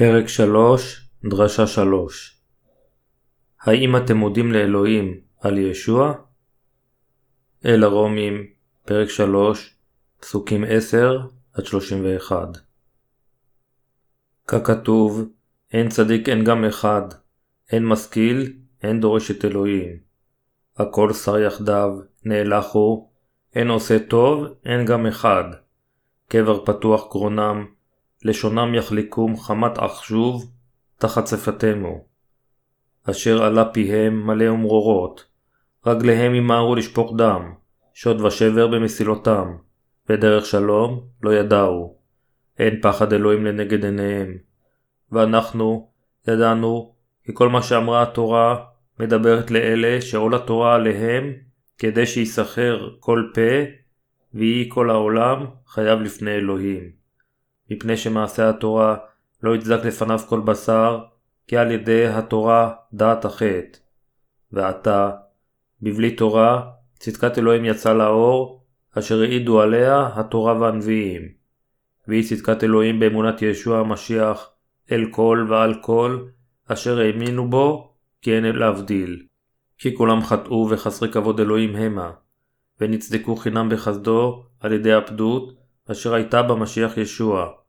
פרק 3, דרשה 3 האם אתם מודים לאלוהים על ישוע? אל הרומים, פרק 3, פסוקים 10-31 ככתוב, אין צדיק אין גם אחד, אין משכיל, אין דורש את אלוהים. הכל שר יחדיו, נאלחו, אין עושה טוב, אין גם אחד. קבר פתוח גרונם, לשונם יחליקום חמת אחשוב תחת שפתמו. אשר עלה פיהם מלא ומרורות, רגליהם ימהרו לשפוך דם, שוד ושבר במסילותם, ודרך שלום לא ידעו. אין פחד אלוהים לנגד עיניהם. ואנחנו ידענו כי כל מה שאמרה התורה מדברת לאלה שעול התורה עליהם כדי שיסחר כל פה ויהי כל העולם חייב לפני אלוהים. מפני שמעשה התורה לא יצדק לפניו כל בשר, כי על ידי התורה דעת החטא. ועתה, בבלי תורה, צדקת אלוהים יצאה לאור, אשר העידו עליה התורה והנביאים. והיא צדקת אלוהים באמונת ישוע המשיח, אל כל ועל כל, אשר האמינו בו, כי אין להבדיל. כי כולם חטאו וחסרי כבוד אלוהים המה, ונצדקו חינם בחסדו על ידי הפדות, אשר הייתה במשיח ישוע.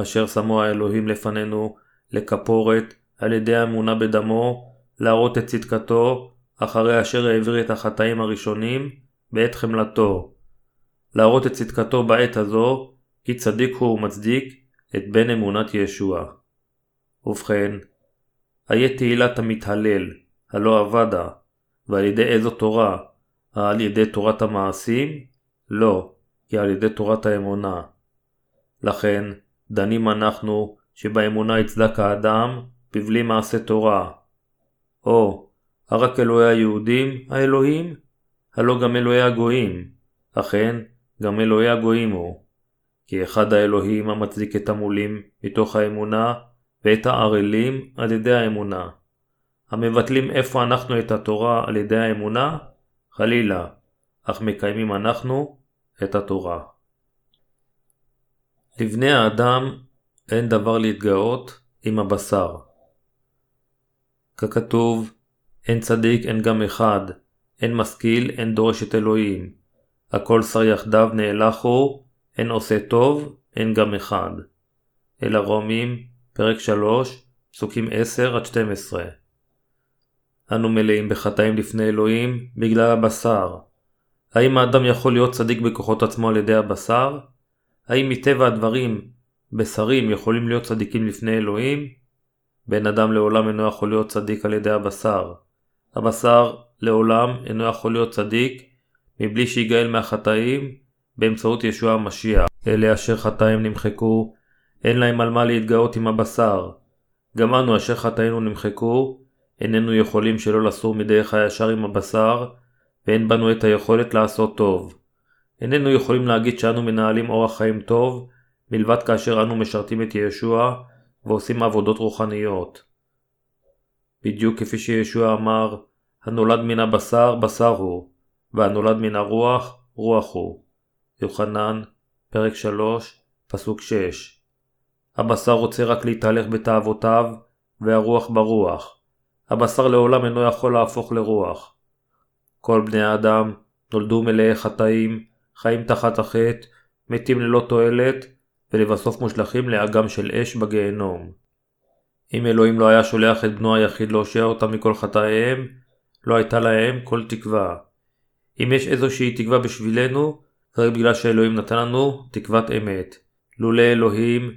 אשר שמו האלוהים לפנינו לכפורת על ידי האמונה בדמו, להראות את צדקתו, אחרי אשר העביר את החטאים הראשונים בעת חמלתו. להראות את צדקתו בעת הזו, כי צדיק הוא ומצדיק את בן אמונת ישוע. ובכן, איה תהילת המתהלל, הלא אבדה, ועל ידי איזו תורה? על ידי תורת המעשים? לא, כי על ידי תורת האמונה. לכן, דנים אנחנו שבאמונה יצדק האדם בבלי מעשה תורה. או, הרק אלוהי היהודים האלוהים? הלא גם אלוהי הגויים. אכן, גם אלוהי הגויים הוא. כי אחד האלוהים המצדיק את המולים מתוך האמונה, ואת הערלים על ידי האמונה. המבטלים איפה אנחנו את התורה על ידי האמונה? חלילה, אך מקיימים אנחנו את התורה. לבני האדם אין דבר להתגאות עם הבשר. ככתוב, אין צדיק אין גם אחד, אין משכיל אין דורש את אלוהים. הכל שר יחדיו נאלחו, אין עושה טוב, אין גם אחד. אל הרומים, פרק 3, פסוקים 10-12. אנו מלאים בחטאים לפני אלוהים בגלל הבשר. האם האדם יכול להיות צדיק בכוחות עצמו על ידי הבשר? האם מטבע הדברים בשרים יכולים להיות צדיקים לפני אלוהים? בן אדם לעולם אינו יכול להיות צדיק על ידי הבשר. הבשר לעולם אינו יכול להיות צדיק מבלי שיגאל מהחטאים באמצעות ישוע המשיח. אלה אשר חטאים נמחקו, אין להם על מה להתגאות עם הבשר. גם אנו אשר חטאינו נמחקו, איננו יכולים שלא לסור מדרך הישר עם הבשר, ואין בנו את היכולת לעשות טוב. איננו יכולים להגיד שאנו מנהלים אורח חיים טוב, מלבד כאשר אנו משרתים את ישוע ועושים עבודות רוחניות. בדיוק כפי שישוע אמר, הנולד מן הבשר, בשר הוא, והנולד מן הרוח, רוח הוא. יוחנן, פרק 3, פסוק 6. הבשר רוצה רק להתהלך בתאוותיו, והרוח ברוח. הבשר לעולם אינו יכול להפוך לרוח. כל בני האדם נולדו מלאי חטאים, חיים תחת החטא, מתים ללא תועלת, ולבסוף מושלכים לאגם של אש בגיהנום. אם אלוהים לא היה שולח את בנו היחיד להושיע אותם מכל חטאיהם, לא הייתה להם כל תקווה. אם יש איזושהי תקווה בשבילנו, זה רק בגלל שאלוהים נתן לנו תקוות אמת. לולא אלוהים,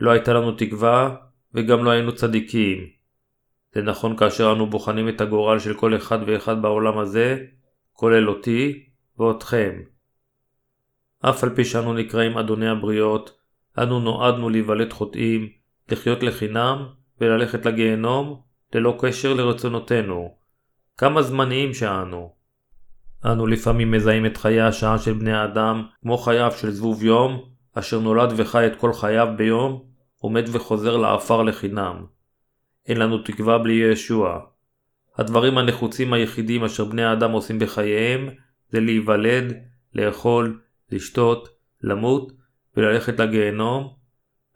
לא הייתה לנו תקווה, וגם לא היינו צדיקים. זה נכון כאשר אנו בוחנים את הגורל של כל אחד ואחד בעולם הזה, כולל אותי ואותכם. אף על פי שאנו נקראים אדוני הבריות, אנו נועדנו להיוולד חוטאים, לחיות לחינם וללכת לגיהנום ללא קשר לרצונותינו. כמה זמניים שאנו. אנו לפעמים מזהים את חיי השעה של בני האדם כמו חייו של זבוב יום, אשר נולד וחי את כל חייו ביום, עומד וחוזר לעפר לחינם. אין לנו תקווה בלי ישוע. הדברים הנחוצים היחידים אשר בני האדם עושים בחייהם זה להיוולד, לאכול, לשתות, למות וללכת לגיהנום,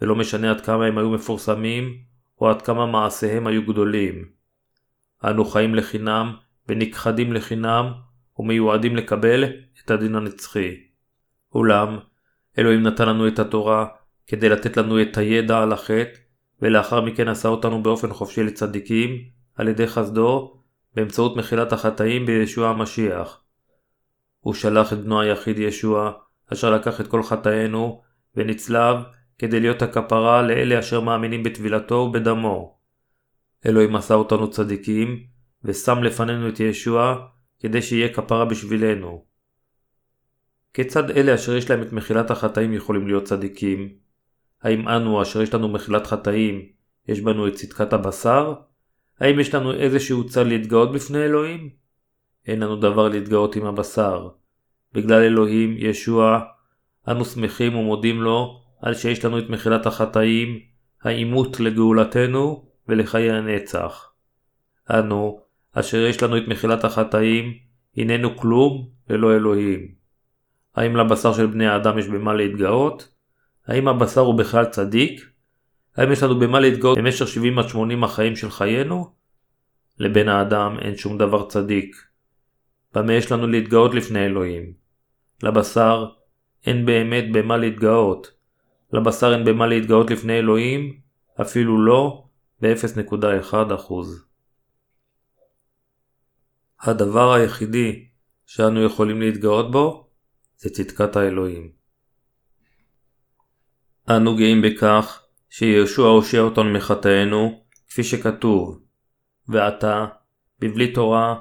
ולא משנה עד כמה הם היו מפורסמים, או עד כמה מעשיהם היו גדולים. אנו חיים לחינם, ונכחדים לחינם, ומיועדים לקבל את הדין הנצחי. אולם, אלוהים נתן לנו את התורה כדי לתת לנו את הידע על החטא, ולאחר מכן עשה אותנו באופן חופשי לצדיקים, על ידי חסדו, באמצעות מחילת החטאים בישוע המשיח. הוא שלח את בנו היחיד ישוע, אשר לקח את כל חטאינו, ונצלב כדי להיות הכפרה לאלה אשר מאמינים בטבילתו ובדמו. אלוהים עשה אותנו צדיקים, ושם לפנינו את ישוע, כדי שיהיה כפרה בשבילנו. כיצד אלה אשר יש להם את מחילת החטאים יכולים להיות צדיקים? האם אנו אשר יש לנו מחילת חטאים, יש בנו את צדקת הבשר? האם יש לנו איזשהו צל להתגאות בפני אלוהים? אין לנו דבר להתגאות עם הבשר. בגלל אלוהים, ישוע, אנו שמחים ומודים לו על שיש לנו את מחילת החטאים, העימות לגאולתנו ולחיי הנצח. אנו, אשר יש לנו את מחילת החטאים, הננו כלום ללא אלוהים. האם לבשר של בני האדם יש במה להתגאות? האם הבשר הוא בכלל צדיק? האם יש לנו במה להתגאות במשך 70-80 החיים של חיינו? לבן האדם אין שום דבר צדיק. במה יש לנו להתגאות לפני אלוהים? לבשר אין באמת במה להתגאות. לבשר אין במה להתגאות לפני אלוהים, אפילו לא ב-0.1%. הדבר היחידי שאנו יכולים להתגאות בו זה צדקת האלוהים. אנו גאים בכך שישוע הושיע אותנו מחטאינו, כפי שכתוב, ועתה, בבלי תורה,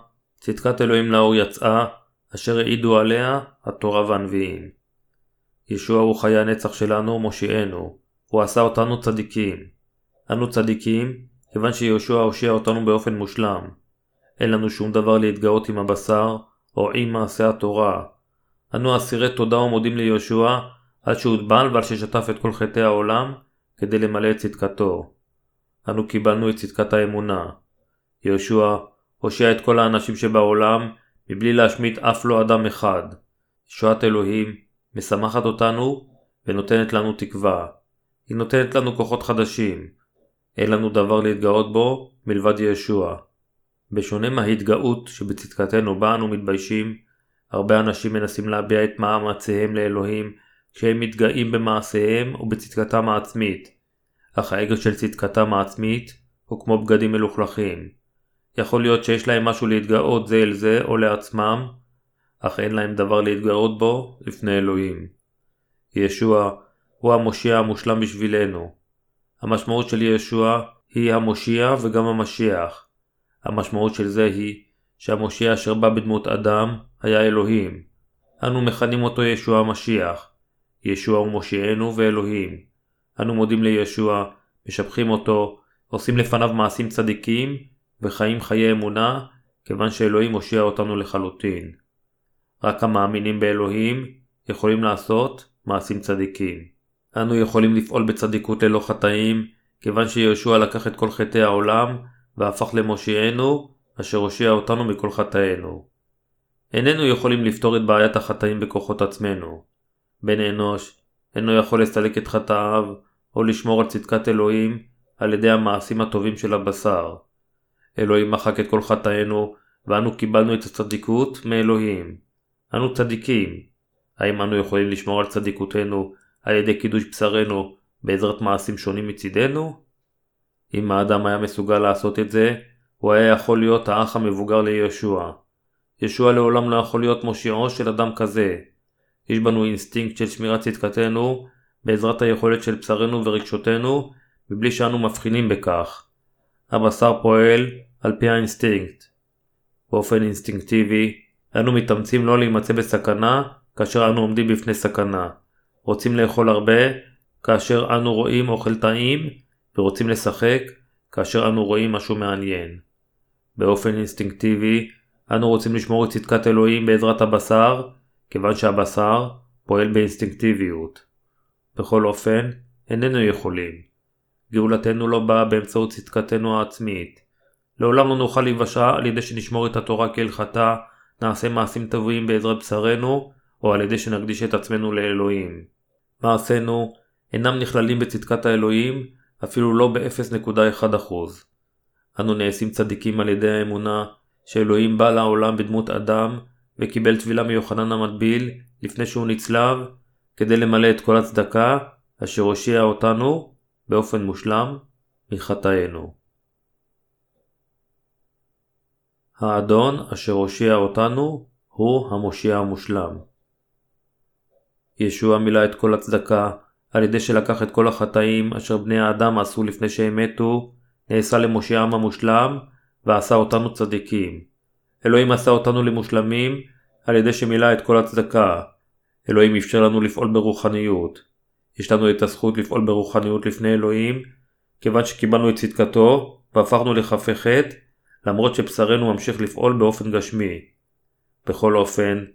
צדקת אלוהים לאור יצאה, אשר העידו עליה התורה והנביאים. ישוע הוא חיי הנצח שלנו ומושיענו, הוא עשה אותנו צדיקים. אנו צדיקים, כיוון שיהושע הושיע אותנו באופן מושלם. אין לנו שום דבר להתגאות עם הבשר, או עם מעשה התורה. אנו אסירי תודה ומודים ליהושע, על שהוטבל ועל ששטף את כל חטאי העולם, כדי למלא את צדקתו. אנו קיבלנו את צדקת האמונה. יהושע הושיע את כל האנשים שבעולם, מבלי להשמיט אף לא אדם אחד. ישועת אלוהים משמחת אותנו ונותנת לנו תקווה. היא נותנת לנו כוחות חדשים. אין לנו דבר להתגאות בו מלבד ישוע. בשונה מההתגאות שבצדקתנו בה אנו מתביישים, הרבה אנשים מנסים להביע את מאמציהם לאלוהים כשהם מתגאים במעשיהם ובצדקתם העצמית, אך האגו של צדקתם העצמית הוא כמו בגדים מלוכלכים. יכול להיות שיש להם משהו להתגאות זה אל זה או לעצמם, אך אין להם דבר להתגאות בו לפני אלוהים. ישוע הוא המושיע המושלם בשבילנו. המשמעות של ישוע היא המושיע וגם המשיח. המשמעות של זה היא שהמושיע אשר בא בדמות אדם היה אלוהים. אנו מכנים אותו ישוע המשיח. ישוע הוא מושיענו ואלוהים. אנו מודים לישוע, משבחים אותו, עושים לפניו מעשים צדיקים וחיים חיי אמונה, כיוון שאלוהים מושיע אותנו לחלוטין. רק המאמינים באלוהים יכולים לעשות מעשים צדיקים. אנו יכולים לפעול בצדיקות ללא חטאים, כיוון שיהושע לקח את כל חטאי העולם והפך למושיענו, אשר הושיע אותנו מכל חטאינו. איננו יכולים לפתור את בעיית החטאים בכוחות עצמנו. בן אנוש אינו יכול לסלק את חטאיו או לשמור על צדקת אלוהים על ידי המעשים הטובים של הבשר. אלוהים מחק את כל חטאינו ואנו קיבלנו את הצדיקות מאלוהים. אנו צדיקים. האם אנו יכולים לשמור על צדיקותנו על ידי קידוש בשרנו בעזרת מעשים שונים מצידנו? אם האדם היה מסוגל לעשות את זה, הוא היה יכול להיות האח המבוגר לישוע. ישוע לעולם לא יכול להיות מושיעו של אדם כזה. יש בנו אינסטינקט של שמירת צדקתנו בעזרת היכולת של בשרנו ורגשותינו, מבלי שאנו מבחינים בכך. הבשר פועל על פי האינסטינקט. באופן אינסטינקטיבי, אנו מתאמצים לא להימצא בסכנה כאשר אנו עומדים בפני סכנה. רוצים לאכול הרבה כאשר אנו רואים אוכל טעים, ורוצים לשחק כאשר אנו רואים משהו מעניין. באופן אינסטינקטיבי, אנו רוצים לשמור את צדקת אלוהים בעזרת הבשר, כיוון שהבשר פועל באינסטינקטיביות. בכל אופן, איננו יכולים. גאולתנו לא באה באמצעות צדקתנו העצמית. לעולם לא נוכל להיוושע על ידי שנשמור את התורה כהלכתה, נעשה מעשים טובים בעזרת בשרנו, או על ידי שנקדיש את עצמנו לאלוהים. מעשינו אינם נכללים בצדקת האלוהים אפילו לא ב-0.1%. אנו נעשים צדיקים על ידי האמונה שאלוהים בא לעולם בדמות אדם וקיבל טבילה מיוחנן המטביל לפני שהוא נצלב כדי למלא את כל הצדקה אשר הושיע אותנו באופן מושלם מחטאינו. האדון אשר הושיע אותנו הוא המושיע המושלם. ישוע מילא את כל הצדקה על ידי שלקח את כל החטאים אשר בני האדם עשו לפני שהם מתו, נעשה למושיעם המושלם ועשה אותנו צדיקים. אלוהים עשה אותנו למושלמים על ידי שמילא את כל הצדקה. אלוהים אפשר לנו לפעול ברוחניות. יש לנו את הזכות לפעול ברוחניות לפני אלוהים, כיוון שקיבלנו את צדקתו והפכנו חטא, למרות שבשרנו ממשיך לפעול באופן גשמי. בכל אופן,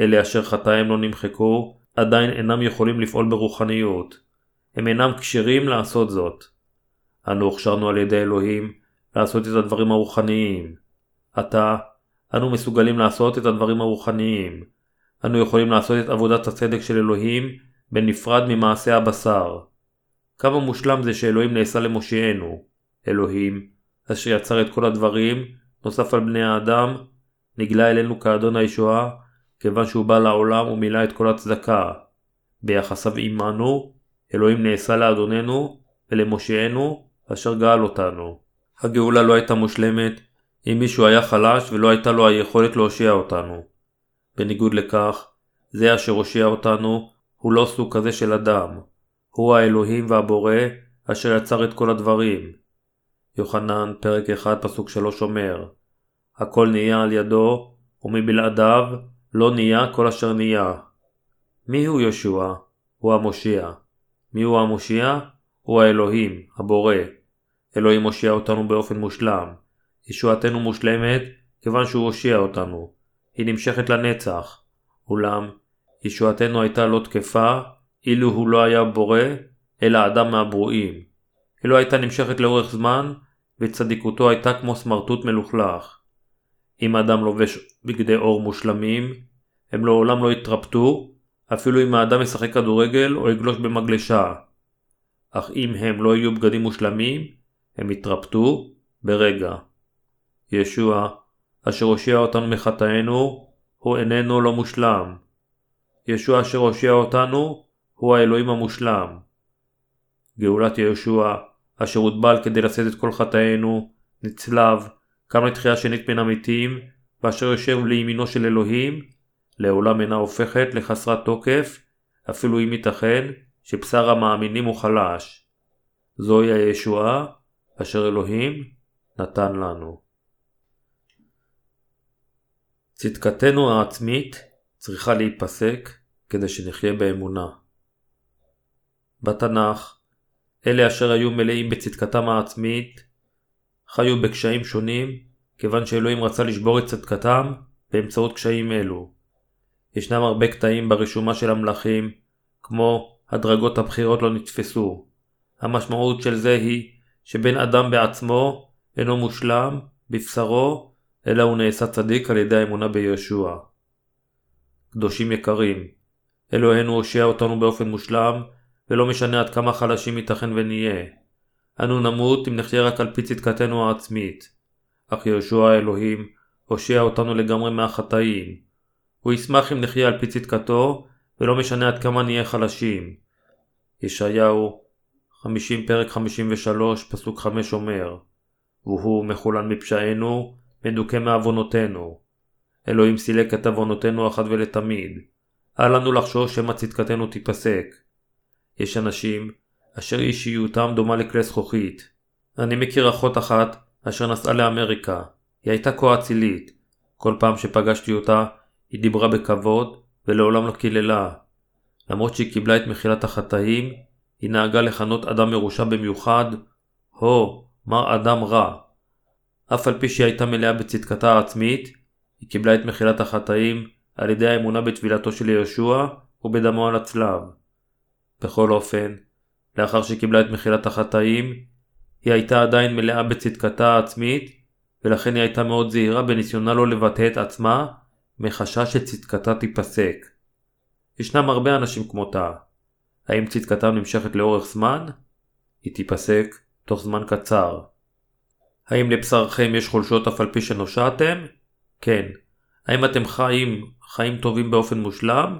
אלה אשר חטאיהם לא נמחקו, עדיין אינם יכולים לפעול ברוחניות. הם אינם כשירים לעשות זאת. אנו הוכשרנו על ידי אלוהים לעשות את הדברים הרוחניים. עתה, אנו מסוגלים לעשות את הדברים הרוחניים. אנו יכולים לעשות את עבודת הצדק של אלוהים בנפרד ממעשה הבשר. כמה מושלם זה שאלוהים נעשה למושיענו. אלוהים, אשר יצר את כל הדברים, נוסף על בני האדם, נגלה אלינו כאדון הישועה, כיוון שהוא בא לעולם ומילא את כל הצדקה. ביחסיו עמנו, אלוהים נעשה לאדוננו ולמושיענו, אשר גאל אותנו. הגאולה לא הייתה מושלמת אם מישהו היה חלש ולא הייתה לו היכולת להושיע אותנו. בניגוד לכך, זה אשר הושיע אותנו הוא לא סוג כזה של אדם. הוא האלוהים והבורא אשר יצר את כל הדברים. יוחנן, פרק 1, פסוק 3 אומר הכל נהיה על ידו, ומבלעדיו לא נהיה כל אשר נהיה. מי הוא ישוע? הוא המושיע. מי הוא המושיע? הוא האלוהים, הבורא. אלוהים מושיע אותנו באופן מושלם. ישועתנו מושלמת כיוון שהוא הושיע אותנו. היא נמשכת לנצח. אולם, ישועתנו הייתה לא תקפה אילו הוא לא היה בורא, אלא אדם מהברואים. היא לא הייתה נמשכת לאורך זמן, וצדיקותו הייתה כמו סמרטוט מלוכלך. אם האדם לובש בגדי עור מושלמים, הם לעולם לא יתרפטו, אפילו אם האדם ישחק כדורגל או יגלוש במגלשה. אך אם הם לא יהיו בגדים מושלמים, הם יתרפטו ברגע. ישוע, אשר הושיע אותנו מחטאינו, הוא איננו לא מושלם. ישוע אשר הושיע אותנו, הוא האלוהים המושלם. גאולת ישוע, אשר הוטבל כדי לשאת את כל חטאינו, נצלב, קם לתחייה שנית בין המתים, ואשר יושב לימינו של אלוהים, לעולם אינה הופכת לחסרת תוקף, אפילו אם ייתכן שבשר המאמינים הוא חלש. זוהי הישועה אשר אלוהים נתן לנו. צדקתנו העצמית צריכה להיפסק כדי שנחיה באמונה. בתנ"ך, אלה אשר היו מלאים בצדקתם העצמית, חיו בקשיים שונים, כיוון שאלוהים רצה לשבור את צדקתם באמצעות קשיים אלו. ישנם הרבה קטעים ברשומה של המלכים, כמו הדרגות הבכירות לא נתפסו. המשמעות של זה היא שבן אדם בעצמו אינו מושלם בבשרו, אלא הוא נעשה צדיק על ידי האמונה בישוע. קדושים יקרים, אלוהינו הושיע אותנו באופן מושלם, ולא משנה עד כמה חלשים ייתכן ונהיה. אנו נמות אם נחיה רק על פי צדקתנו העצמית. אך יהושע האלוהים הושיע אותנו לגמרי מהחטאים. הוא ישמח אם נחיה על פי צדקתו, ולא משנה עד כמה נהיה חלשים. ישעיהו 50 פרק 53 פסוק 5 אומר והוא מחולן מפשענו, מדוכא מעוונותינו. אלוהים סילק את עוונותינו אחת ולתמיד. אל לנו לחשוש שמא צדקתנו תיפסק. יש אנשים אשר אישיותם דומה לכלי זכוכית. אני מכיר אחות אחת אשר נסעה לאמריקה. היא הייתה כה אצילית. כל פעם שפגשתי אותה, היא דיברה בכבוד ולעולם לא קיללה. למרות שהיא קיבלה את מחילת החטאים, היא נהגה לכנות אדם מרושע במיוחד, הו, מר אדם רע. אף על פי שהיא הייתה מלאה בצדקתה העצמית, היא קיבלה את מחילת החטאים על ידי האמונה בטבילתו של יהושע ובדמו על הצלב. בכל אופן, לאחר שקיבלה את מחילת החטאים, היא הייתה עדיין מלאה בצדקתה העצמית, ולכן היא הייתה מאוד זהירה בניסיונה לא לבטא את עצמה, מחשש שצדקתה תיפסק. ישנם הרבה אנשים כמותה. האם צדקתם נמשכת לאורך זמן? היא תיפסק תוך זמן קצר. האם לבשרכם יש חולשות אף על פי שנושעתם? כן. האם אתם חיים חיים טובים באופן מושלם?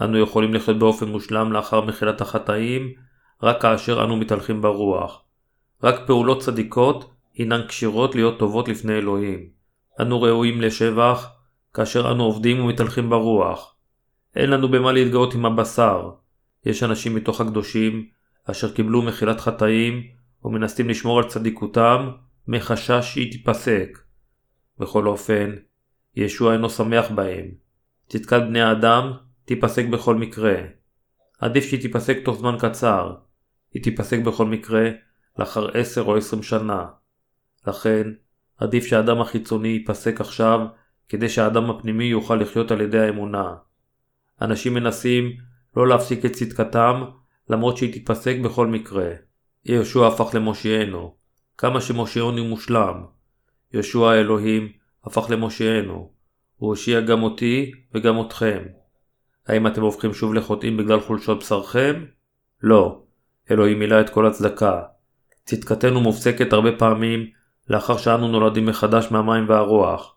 אנו יכולים לחיות באופן מושלם לאחר מחילת החטאים, רק כאשר אנו מתהלכים ברוח. רק פעולות צדיקות הינן כשירות להיות טובות לפני אלוהים. אנו ראויים לשבח, כאשר אנו עובדים ומתהלכים ברוח. אין לנו במה להתגאות עם הבשר. יש אנשים מתוך הקדושים, אשר קיבלו מחילת חטאים, ומנסים לשמור על צדיקותם, מחשש שהיא תיפסק. בכל אופן, ישוע אינו שמח בהם. צדקת בני האדם תיפסק בכל מקרה. עדיף שהיא תיפסק תוך זמן קצר. היא תיפסק בכל מקרה לאחר עשר או עשרים שנה. לכן, עדיף שהאדם החיצוני ייפסק עכשיו, כדי שהאדם הפנימי יוכל לחיות על ידי האמונה. אנשים מנסים לא להפסיק את צדקתם, למרות שהיא תיפסק בכל מקרה. יהושע הפך למושיענו. כמה שמושיענו מושלם. יהושע האלוהים הפך למושיענו. הוא הושיע גם אותי וגם אתכם. האם אתם הופכים שוב לחוטאים בגלל חולשות בשרכם? לא. אלוהים מילא את כל הצדקה. צדקתנו מופסקת הרבה פעמים לאחר שאנו נולדים מחדש מהמים והרוח.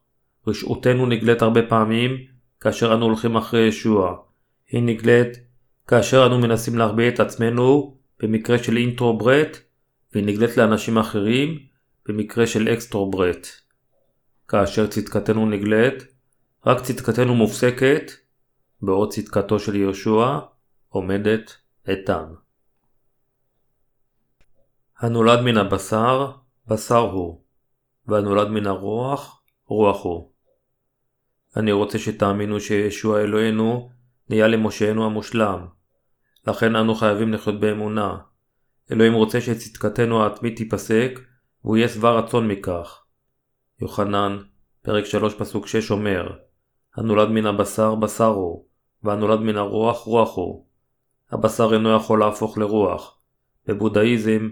רשעותנו נגלית הרבה פעמים כאשר אנו הולכים אחרי ישוע. היא נגלית כאשר אנו מנסים להחביא את עצמנו במקרה של introvert, והיא נגלית לאנשים אחרים במקרה של extrovert. כאשר צדקתנו נגלית, רק צדקתנו מופסקת, בעוד צדקתו של ישוע עומדת איתן. הנולד מן הבשר, בשר הוא, והנולד מן הרוח, רוח הוא. אני רוצה שתאמינו שישוע אלוהינו נהיה למושענו המושלם. לכן אנו חייבים לחיות באמונה. אלוהים רוצה שצדקתנו העצמית תיפסק, והוא יהיה שבע רצון מכך. יוחנן, פרק 3 פסוק 6 אומר הנולד מן הבשר בשר הוא, והנולד מן הרוח רוח הוא. הבשר אינו יכול להפוך לרוח. בבודהיזם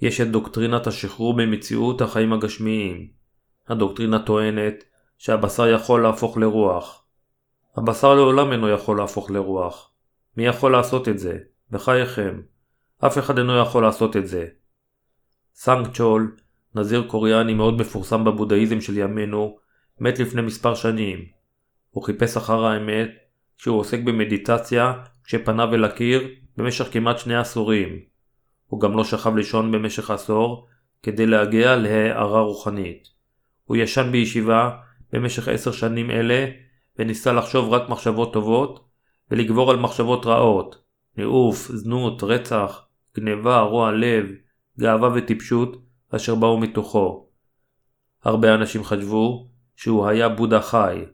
יש את דוקטרינת השחרור ממציאות החיים הגשמיים. הדוקטרינה טוענת שהבשר יכול להפוך לרוח. הבשר לעולם אינו יכול להפוך לרוח. מי יכול לעשות את זה? בחייכם. אף אחד אינו יכול לעשות את זה. סאנג צ'ול, נזיר קוריאני מאוד מפורסם בבודהיזם של ימינו, מת לפני מספר שנים. הוא חיפש אחר האמת כשהוא עוסק במדיטציה כשפניו אל הקיר במשך כמעט שני עשורים. הוא גם לא שכב לישון במשך עשור כדי להגיע להערה רוחנית. הוא ישן בישיבה במשך עשר שנים אלה וניסה לחשוב רק מחשבות טובות ולגבור על מחשבות רעות, ניאוף, זנות, רצח, גניבה, רוע לב, גאווה וטיפשות אשר באו מתוכו. הרבה אנשים חשבו שהוא היה בודה חי,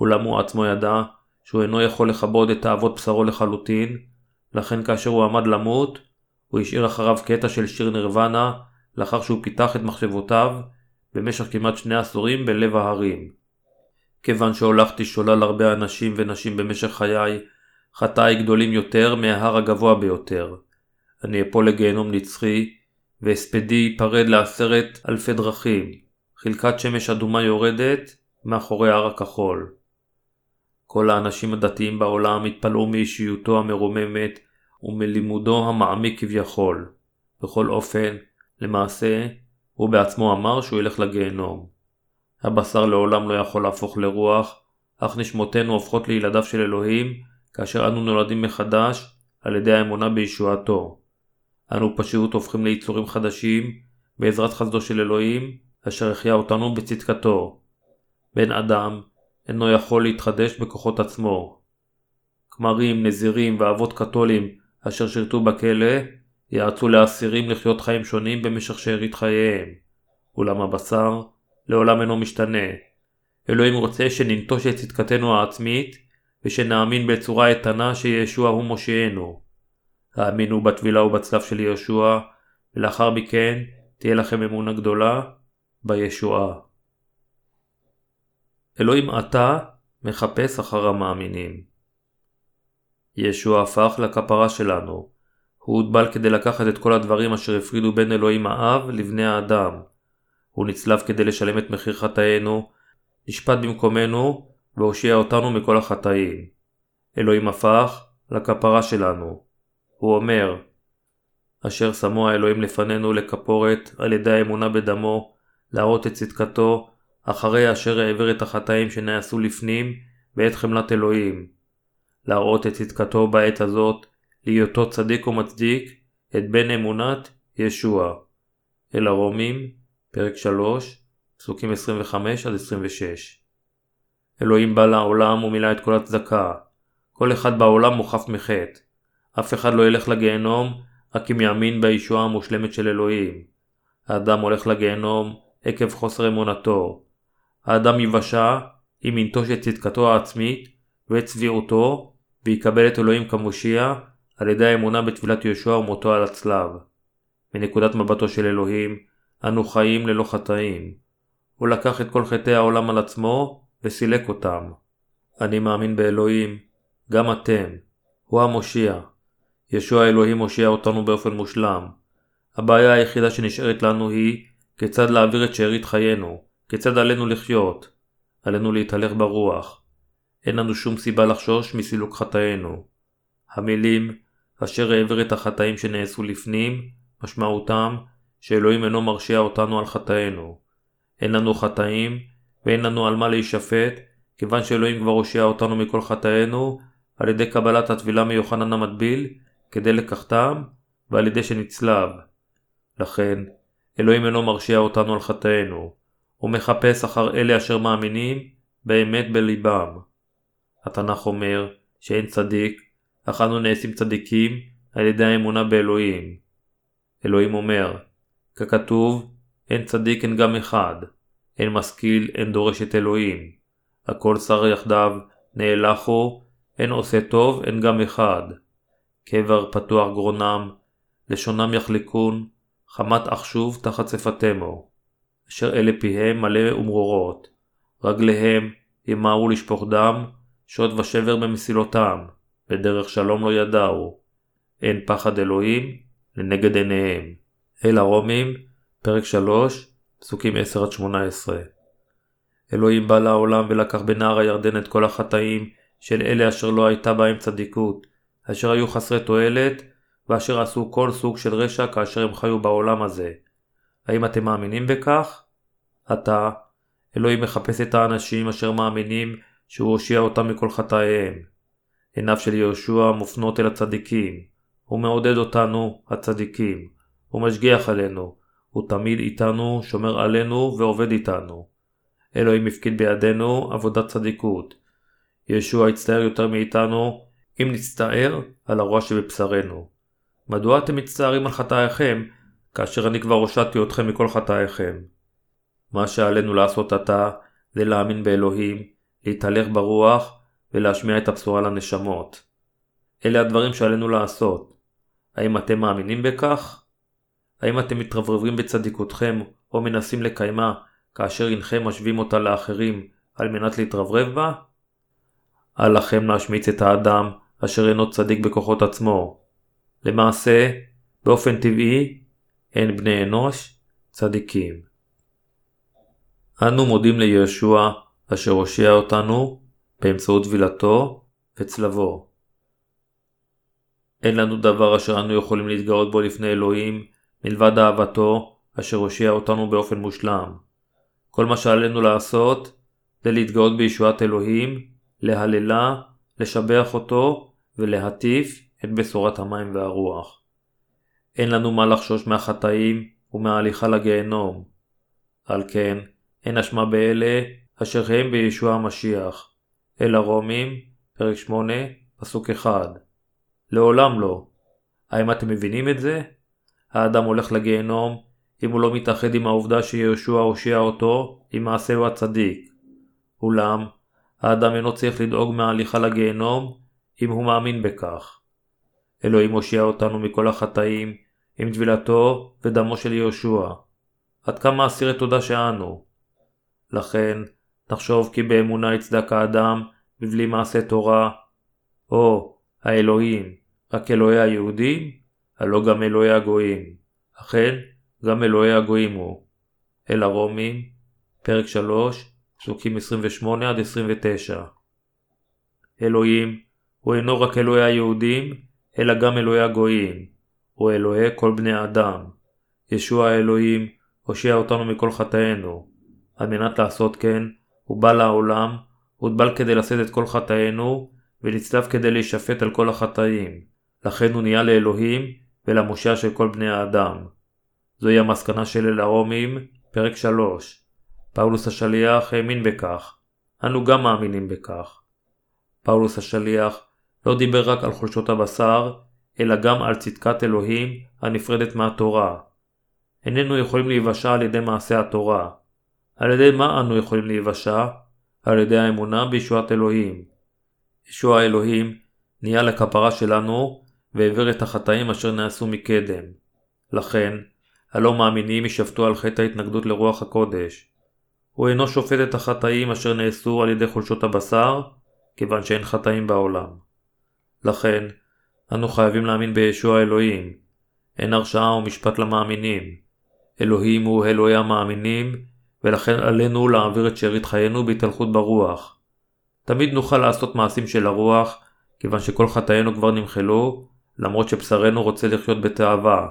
אולם הוא עצמו ידע שהוא אינו יכול לכבוד את תאוות בשרו לחלוטין, לכן כאשר הוא עמד למות, הוא השאיר אחריו קטע של שיר נירוונה, לאחר שהוא פיתח את מחשבותיו במשך כמעט שני עשורים בלב ההרים. כיוון שהולכתי שולל הרבה אנשים ונשים במשך חיי, חטאי גדולים יותר מההר הגבוה ביותר. אני אפול לגיהנום נצחי, והספדי ייפרד לעשרת אלפי דרכים. חלקת שמש אדומה יורדת מאחורי הר הכחול. כל האנשים הדתיים בעולם התפלאו מאישיותו המרוממת ומלימודו המעמיק כביכול. בכל אופן, למעשה, הוא בעצמו אמר שהוא ילך לגיהנום. הבשר לעולם לא יכול להפוך לרוח, אך נשמותינו הופכות לילדיו של אלוהים, כאשר אנו נולדים מחדש על ידי האמונה בישועתו. אנו פשוט הופכים ליצורים חדשים, בעזרת חסדו של אלוהים, אשר החיה אותנו בצדקתו. בן אדם אינו יכול להתחדש בכוחות עצמו. כמרים, נזירים ואבות קתולים אשר שירתו בכלא, יעצו לאסירים לחיות חיים שונים במשך שארית חייהם. אולם הבשר לעולם אינו משתנה. אלוהים רוצה שננטוש את צדקתנו העצמית, ושנאמין בצורה איתנה שישוע הוא מושיענו. האמינו בטבילה ובצלב של יהושע, ולאחר מכן תהיה לכם אמונה גדולה בישועה. אלוהים עתה מחפש אחר המאמינים. ישוע הפך לכפרה שלנו. הוא הוטבל כדי לקחת את כל הדברים אשר הפרידו בין אלוהים האב לבני האדם. הוא נצלב כדי לשלם את מחיר חטאינו, נשפט במקומנו והושיע אותנו מכל החטאים. אלוהים הפך לכפרה שלנו. הוא אומר אשר שמו האלוהים לפנינו לכפורת על ידי האמונה בדמו, להראות את צדקתו, אחרי אשר העביר את החטאים שנעשו לפנים בעת חמלת אלוהים. להראות את צדקתו בעת הזאת, להיותו צדיק ומצדיק, את בן אמונת ישוע. אל הרומים, פרק 3, פסוקים 25-26 אלוהים בא לעולם ומילא את כל הצדקה. כל אחד בעולם מוחף מחטא. אף אחד לא ילך לגיהנום רק אם יאמין בישועה המושלמת של אלוהים. האדם הולך לגיהנום עקב חוסר אמונתו. האדם יבשע אם ינטוש את צדקתו העצמית ואת צביעותו ויקבל את אלוהים כמושיע על ידי האמונה בתפילת יהושע ומותו על הצלב. מנקודת מבטו של אלוהים, אנו חיים ללא חטאים. הוא לקח את כל חטאי העולם על עצמו וסילק אותם. אני מאמין באלוהים, גם אתם. הוא המושיע. ישוע אלוהים מושיע אותנו באופן מושלם. הבעיה היחידה שנשארת לנו היא כיצד להעביר את שארית חיינו, כיצד עלינו לחיות. עלינו להתהלך ברוח. אין לנו שום סיבה לחשוש מסילוק חטאינו. המילים אשר העביר את החטאים שנעשו לפנים, משמעותם שאלוהים אינו מרשיע אותנו על חטאינו. אין לנו חטאים ואין לנו על מה להישפט, כיוון שאלוהים כבר הושיע אותנו מכל חטאינו על ידי קבלת הטבילה מיוחנן המטביל כדי לקחתם ועל ידי שנצלב. לכן, אלוהים אינו מרשיע אותנו על חטאינו, הוא מחפש אחר אלה אשר מאמינים באמת בליבם. התנ"ך אומר שאין צדיק, אך אנו נעשים צדיקים על ידי האמונה באלוהים. אלוהים אומר, ככתוב, אין צדיק אין גם אחד, אין משכיל אין דורש את אלוהים. הכל שר יחדיו, נאלחו, אין עושה טוב אין גם אחד. קבר פתוח גרונם, לשונם יחלקון, חמת אחשוב תחת שפתמו. אשר אלה פיהם מלא ומרורות. רגליהם ימהרו לשפוך דם, שוד ושבר במסילותם, בדרך שלום לא ידעו. אין פחד אלוהים לנגד עיניהם. אל הרומים, פרק 3, פסוקים 10-18 אלוהים בא לעולם ולקח בנהר הירדן את כל החטאים של אלה אשר לא הייתה בהם צדיקות, אשר היו חסרי תועלת, ואשר עשו כל סוג של רשע כאשר הם חיו בעולם הזה. האם אתם מאמינים בכך? עתה, אלוהים מחפש את האנשים אשר מאמינים שהוא הושיע אותם מכל חטאיהם. עיניו של יהושע מופנות אל הצדיקים. הוא מעודד אותנו, הצדיקים. הוא משגיח עלינו. הוא תמיד איתנו, שומר עלינו ועובד איתנו. אלוהים הפקיד בידינו עבודת צדיקות. ישוע יצטער יותר מאיתנו אם נצטער על הרוע שבבשרנו. מדוע אתם מצטערים על חטאיכם, כאשר אני כבר הושעתי אתכם מכל חטאיכם? מה שעלינו לעשות עתה, זה להאמין באלוהים, להתהלך ברוח, ולהשמיע את הבשורה לנשמות. אלה הדברים שעלינו לעשות. האם אתם מאמינים בכך? האם אתם מתרברבים בצדיקותכם, או מנסים לקיימה, כאשר אינכם משווים אותה לאחרים, על מנת להתרברב בה? אל לכם להשמיץ את האדם, אשר אינו צדיק בכוחות עצמו. למעשה, באופן טבעי, אין בני אנוש צדיקים. אנו מודים לישוע אשר הושיע אותנו באמצעות טבילתו וצלבו. אין לנו דבר אשר אנו יכולים להתגאות בו לפני אלוהים מלבד אהבתו אשר הושיע אותנו באופן מושלם. כל מה שעלינו לעשות זה להתגאות בישועת אלוהים, להללה, לשבח אותו ולהטיף את בשורת המים והרוח. אין לנו מה לחשוש מהחטאים ומההליכה לגיהנום. על כן, אין אשמה באלה אשר הם בישוע המשיח. אל הרומים, פרק 8, פסוק 1. לעולם לא. האם אתם מבינים את זה? האדם הולך לגיהנום אם הוא לא מתאחד עם העובדה שיהושע הושיע אותו עם מעשהו הצדיק. אולם, האדם אינו צריך לדאוג מההליכה לגיהנום אם הוא מאמין בכך. אלוהים הושיע אותנו מכל החטאים עם טבילתו ודמו של יהושע. עד כמה אסירי תודה שאנו. לכן, נחשוב כי באמונה יצדק האדם בבלי מעשה תורה. או, האלוהים, רק אלוהי היהודים? הלא גם אלוהי הגויים. אכן, גם אלוהי הגויים הוא. אל הרומים, פרק 3, פסוקים 28-29 אלוהים הוא אינו רק אלוהי היהודים, אלא גם אלוהי הגויים, הוא אלוהי כל בני האדם. ישוע האלוהים, הושיע אותנו מכל חטאינו. על מנת לעשות כן, הוא בא לעולם, הוטבל כדי לשאת את כל חטאינו, ונצלב כדי להישפט על כל החטאים. לכן הוא נהיה לאלוהים ולמושיע של כל בני האדם. זוהי המסקנה של אל הרומים, פרק 3. פאולוס השליח האמין בכך. אנו גם מאמינים בכך. פאולוס השליח לא דיבר רק על חולשות הבשר, אלא גם על צדקת אלוהים הנפרדת מהתורה. איננו יכולים להיוושע על ידי מעשה התורה. על ידי מה אנו יכולים להיוושע? על ידי האמונה בישועת אלוהים. ישוע האלוהים נהיה לכפרה שלנו והעביר את החטאים אשר נעשו מקדם. לכן, הלא מאמינים יישפטו על חטא ההתנגדות לרוח הקודש. הוא אינו שופט את החטאים אשר נעשו על ידי חולשות הבשר, כיוון שאין חטאים בעולם. לכן, אנו חייבים להאמין בישוע האלוהים. אין הרשעה או משפט למאמינים. אלוהים הוא אלוהי המאמינים, ולכן עלינו להעביר את שארית חיינו בהתהלכות ברוח. תמיד נוכל לעשות מעשים של הרוח, כיוון שכל חטאינו כבר נמחלו, למרות שבשרנו רוצה לחיות בתאווה.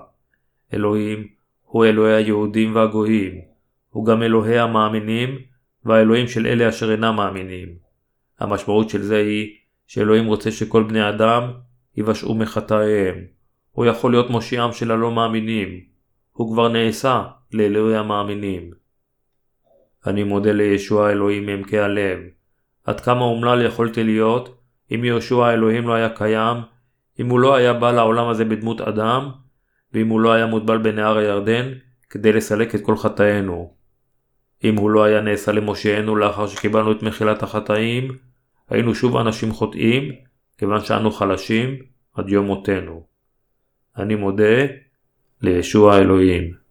אלוהים הוא אלוהי היהודים והגויים, הוא גם אלוהי המאמינים והאלוהים של אלה אשר אינם מאמינים. המשמעות של זה היא שאלוהים רוצה שכל בני אדם יבשעו מחטאיהם. הוא יכול להיות מושיעם של הלא מאמינים. הוא כבר נעשה לאלוהי המאמינים. אני מודה לישוע האלוהים מעמקי הלב. עד כמה אומלל יכולתי להיות אם יהושע האלוהים לא היה קיים, אם הוא לא היה בא לעולם הזה בדמות אדם, ואם הוא לא היה מוטבל בנהר הירדן כדי לסלק את כל חטאינו. אם הוא לא היה נעשה למושיענו לאחר שקיבלנו את מחילת החטאים, היינו שוב אנשים חוטאים, כיוון שאנו חלשים עד יום מותנו. אני מודה לישוע האלוהים.